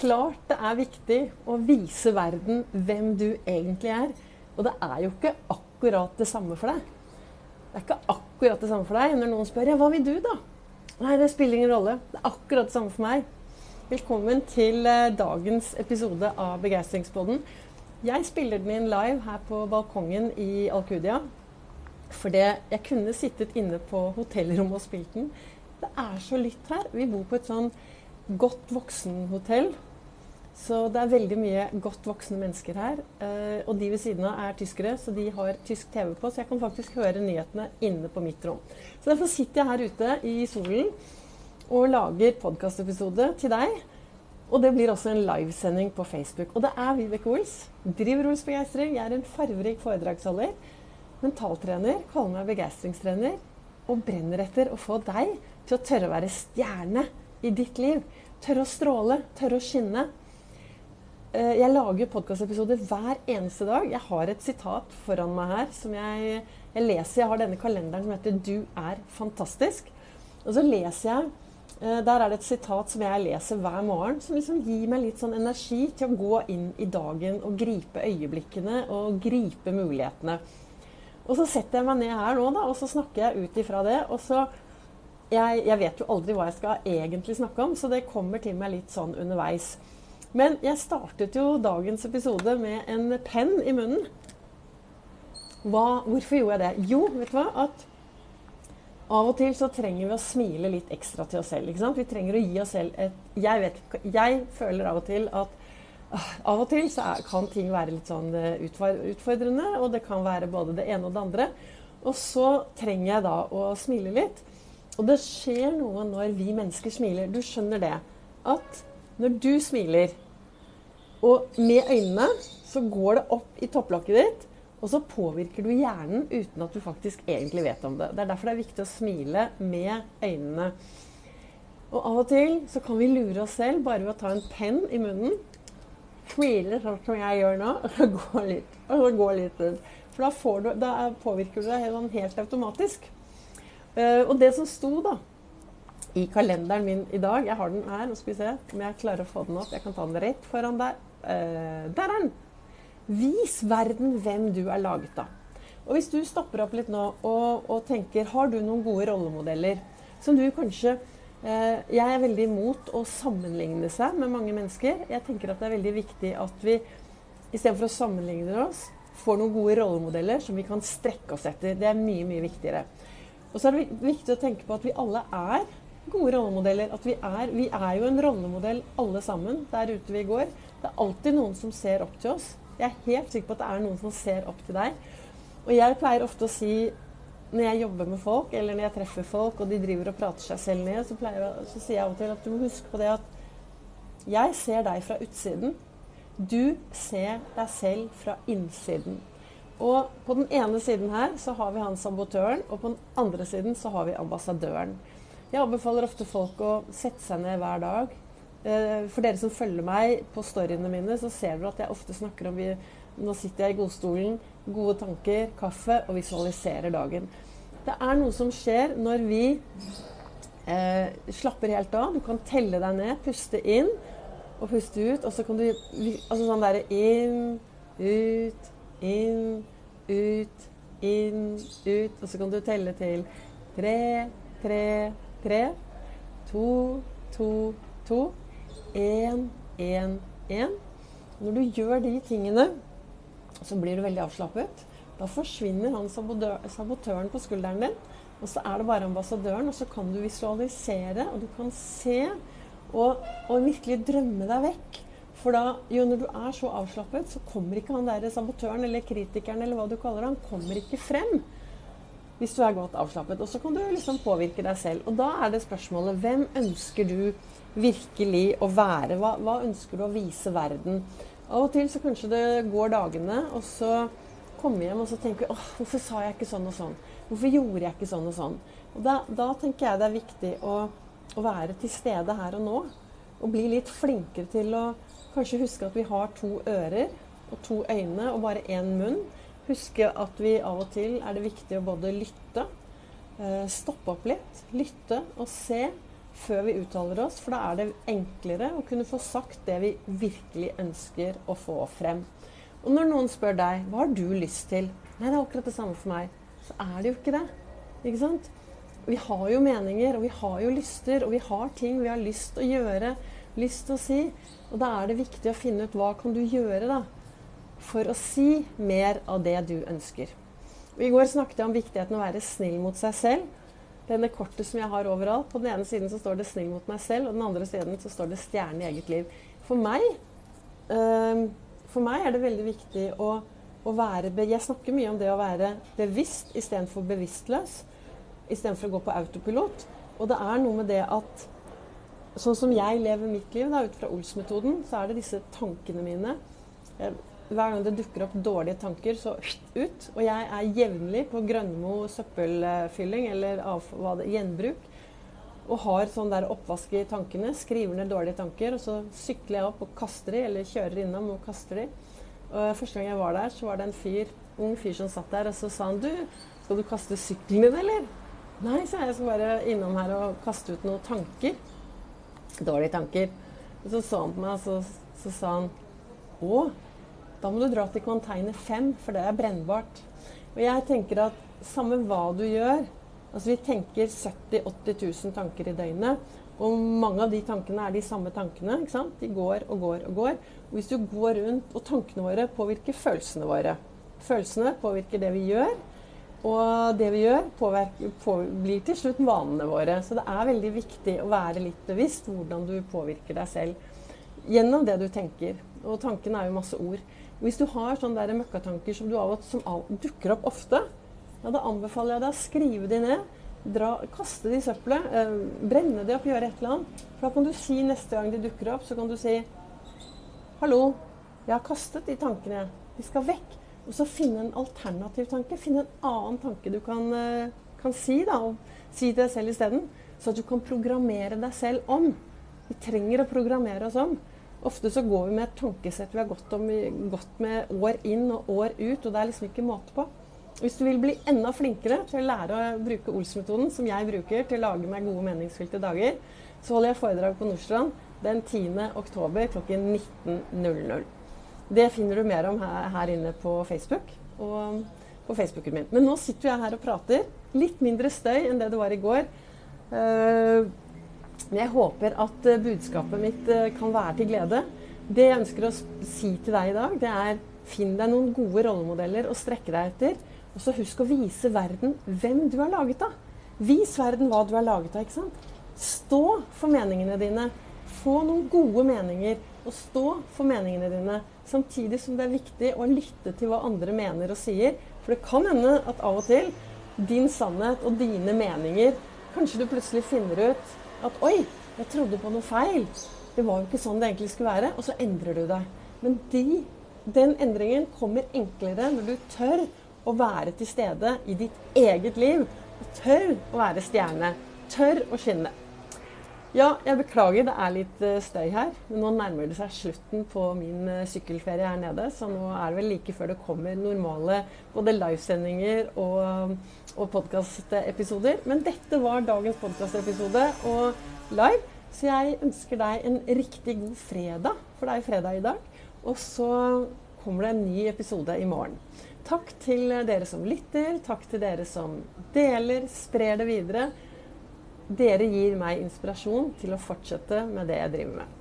klart det er viktig å vise verden hvem du egentlig er. Og det er jo ikke akkurat det samme for deg. Det er ikke akkurat det samme for deg når noen spør ja, hva vil du, da? Nei, det spiller ingen rolle. Det er akkurat det samme for meg. Velkommen til eh, dagens episode av Begeistringspodden. Jeg spiller den inn live her på balkongen i Alcudia. Fordi jeg kunne sittet inne på hotellrommet og spilt den. Det er så lytt her. Vi bor på et sånn godt voksenhotell. Så det er veldig mye godt voksne mennesker her. Eh, og de ved siden av er tyskere, så de har tysk TV på. Så jeg kan faktisk høre nyhetene inne på mitt rom. Så derfor sitter jeg her ute i solen og lager podkastepisode til deg. Og det blir også en livesending på Facebook. Og det er Vibeke Ols. Driver Ols Begeistring. Jeg er en farverik foredragsholder. Mentaltrener. Kaller meg begeistringstrener. Og brenner etter å få deg til å tørre å være stjerne i ditt liv. Tør å stråle. tør å skinne. Eh, jeg lager podkastepisoder hver eneste dag. Jeg har et sitat foran meg her som jeg, jeg, leser. Jeg har denne kalenderen som heter 'Du er fantastisk'. Og så leser jeg eh, Der er det et sitat som jeg leser hver morgen, som liksom gir meg litt sånn energi til å gå inn i dagen og gripe øyeblikkene og gripe mulighetene. Og så setter jeg meg ned her nå, da, og så snakker jeg ut ifra det. Og så jeg, jeg vet jo aldri hva jeg skal egentlig snakke om, så det kommer til meg litt sånn underveis. Men jeg startet jo dagens episode med en penn i munnen. Hva, hvorfor gjorde jeg det? Jo, vet du hva? At av og til så trenger vi å smile litt ekstra til oss selv. Vi trenger å gi oss selv et Jeg, vet, jeg føler av og til at uh, av og til så er, kan ting være litt sånn eh, utfordrende, og det kan være både det ene og det andre. Og så trenger jeg da å smile litt. Og det skjer noe når vi mennesker smiler. Du skjønner det. At når du smiler, og med øynene så går det opp i topplokket ditt, og så påvirker du hjernen uten at du faktisk egentlig vet om det. Det er derfor det er viktig å smile med øynene. Og av og til så kan vi lure oss selv bare ved å ta en penn i munnen. Smile sånn som jeg gjør nå, og så gå litt, og så gå litt ut. For da, du, da påvirker du deg helt, helt automatisk. Uh, og det som sto da i kalenderen min i dag Jeg har den her. Nå skal vi se om jeg klarer å få den opp. Jeg kan ta den rett foran der. Uh, der er den! Vis verden hvem du er laget av. Og hvis du stopper opp litt nå og, og tenker Har du noen gode rollemodeller som du kanskje uh, Jeg er veldig imot å sammenligne seg med mange mennesker. Jeg tenker at det er veldig viktig at vi istedenfor å sammenligne oss, får noen gode rollemodeller som vi kan strekke oss etter. Det er mye, mye viktigere. Og så er det viktig å tenke på at vi alle er gode rollemodeller. At vi er, vi er jo en rollemodell alle sammen der ute vi går. Det er alltid noen som ser opp til oss. Jeg er helt sikker på at det er noen som ser opp til deg. Og jeg pleier ofte å si når jeg jobber med folk, eller når jeg treffer folk, og de driver og prater seg selv ned, så, jeg, så sier jeg av og til at du må huske på det at jeg ser deg fra utsiden. Du ser deg selv fra innsiden. Og på den ene siden her så har vi han sabotøren, og på den andre siden så har vi ambassadøren. Jeg anbefaler ofte folk å sette seg ned hver dag. Eh, for dere som følger meg på storyene mine, så ser dere at jeg ofte snakker om vi, Nå sitter jeg i godstolen, gode tanker, kaffe og visualiserer dagen. Det er noe som skjer når vi eh, slapper helt av. Du kan telle deg ned, puste inn og puste ut. Og så kan du Altså sånn derre inn, ut, inn, ut, inn, ut. Og så kan du telle til tre, tre, tre. To, to, to. Én, én, én. Når du gjør de tingene, så blir du veldig avslappet. Da forsvinner han sabotøren på skulderen din. Og så er det bare ambassadøren, og så kan du visualisere, og du kan se og, og virkelig drømme deg vekk for da, jo, når du er så avslappet, så kommer ikke han der sabotøren eller kritikeren eller hva du kaller han kommer ikke frem. Hvis du er godt avslappet. Og så kan du liksom påvirke deg selv. Og da er det spørsmålet hvem ønsker du virkelig å være? Hva, hva ønsker du å vise verden? Av og til så kanskje det går dagene, og så kommer vi hjem og så tenker vi åh, hvorfor sa jeg ikke sånn og sånn? Hvorfor gjorde jeg ikke sånn og sånn? Og da, da tenker jeg det er viktig å, å være til stede her og nå. Og bli litt flinkere til å Kanskje huske at vi har to ører og to øyne og bare én munn. Huske at vi av og til er det viktig å både lytte, eh, stoppe opp litt, lytte og se før vi uttaler oss, for da er det enklere å kunne få sagt det vi virkelig ønsker å få frem. Og når noen spør deg hva har du lyst til, nei, det er akkurat det samme for meg, så er det jo ikke det. Ikke sant? Vi har jo meninger, og vi har jo lyster, og vi har ting vi har lyst til å gjøre, lyst til å si. Og da er det viktig å finne ut hva kan du gjøre da, for å si mer av det du ønsker. Og I går snakket jeg om viktigheten å være snill mot seg selv. Denne kortet som jeg har overalt. På den ene siden så står det 'snill mot meg selv', og den andre siden så står det 'stjerne i eget liv'. For meg, øh, for meg er det veldig viktig å, å være Jeg snakker mye om det å være bevisst istedenfor bevisstløs. Istedenfor å gå på autopilot. Og det er noe med det at sånn som jeg lever mitt liv da, ut fra Ols-metoden, så er det disse tankene mine. Hver gang det dukker opp dårlige tanker, så ut. Og jeg er jevnlig på Grønmo søppelfylling eller av, det, gjenbruk. Og har sånn der oppvask i tankene. Skriver ned dårlige tanker. Og så sykler jeg opp og kaster de, eller kjører innom og kaster de. Og første gang jeg var der, så var det en fyr, ung fyr som satt der, og så sa han du, skal du kaste sykkelen din, eller? Nei, sa jeg. Jeg skal bare innom her og kaste ut noen tanker. Dårlige tanker. Og så så han på meg, og så, så sa han å, da må du dra til container 5, for det er brennbart. Og jeg tenker at samme hva du gjør altså Vi tenker 70 000-80 000 tanker i døgnet. Og mange av de tankene er de samme tankene. ikke sant? De går og går og går. Og hvis du går rundt, og tankene våre påvirker følelsene våre. Følelsene påvirker det vi gjør. Og det vi gjør, påverker, på, blir til slutt vanene våre. Så det er veldig viktig å være litt bevisst hvordan du påvirker deg selv gjennom det du tenker. Og tankene er jo masse ord. Hvis du har sånne der møkkatanker som, du av, som av, dukker opp ofte, ja, da anbefaler jeg deg å skrive de ned. Dra, kaste de i søppelet. Eh, brenne de opp, gjøre et eller annet. For da kan du si neste gang de dukker opp, så kan du si Hallo, jeg har kastet de tankene. De skal vekk. Og så finne en alternativ tanke. Finne en annen tanke du kan, eh, kan si, da, og si til deg selv isteden. Så at du kan programmere deg selv om. Vi trenger å programmere oss om. Ofte så går vi med et tankesett vi har gått, om, gått med år inn og år ut, og det er liksom ikke måte på. Hvis du vil bli enda flinkere til å lære å bruke Ols-metoden, som jeg bruker til å lage meg gode, meningsfylte dager, så holder jeg foredrag på Nordstrand den 10. oktober klokken 19.00. Det finner du mer om her, her, inne på Facebook og på Facebooken min. Men nå sitter jeg her og prater. Litt mindre støy enn det det var i går. Uh, men jeg håper at eh, budskapet mitt eh, kan være til glede. Det jeg ønsker å si til deg i dag, det er finn deg noen gode rollemodeller å strekke deg etter. Og så husk å vise verden hvem du er laget av. Vis verden hva du er laget av. ikke sant? Stå for meningene dine. Få noen gode meninger, og stå for meningene dine. Samtidig som det er viktig å lytte til hva andre mener og sier. For det kan hende at av og til din sannhet og dine meninger Kanskje du plutselig finner ut at oi, jeg trodde på noe feil. Det var jo ikke sånn det egentlig skulle være. Og så endrer du deg. Men de, den endringen kommer enklere når du tør å være til stede i ditt eget liv. Og tør å være stjerne. Tør å skinne. Ja, jeg beklager, det er litt uh, støy her. Men nå nærmer det seg slutten på min uh, sykkelferie her nede. Så nå er det vel like før det kommer normale både livesendinger og, og podkastepisoder. Men dette var dagens podkastepisode og live. Så jeg ønsker deg en riktig god fredag, for det er fredag i dag. Og så kommer det en ny episode i morgen. Takk til dere som lytter. Takk til dere som deler, sprer det videre. Dere gir meg inspirasjon til å fortsette med det jeg driver med.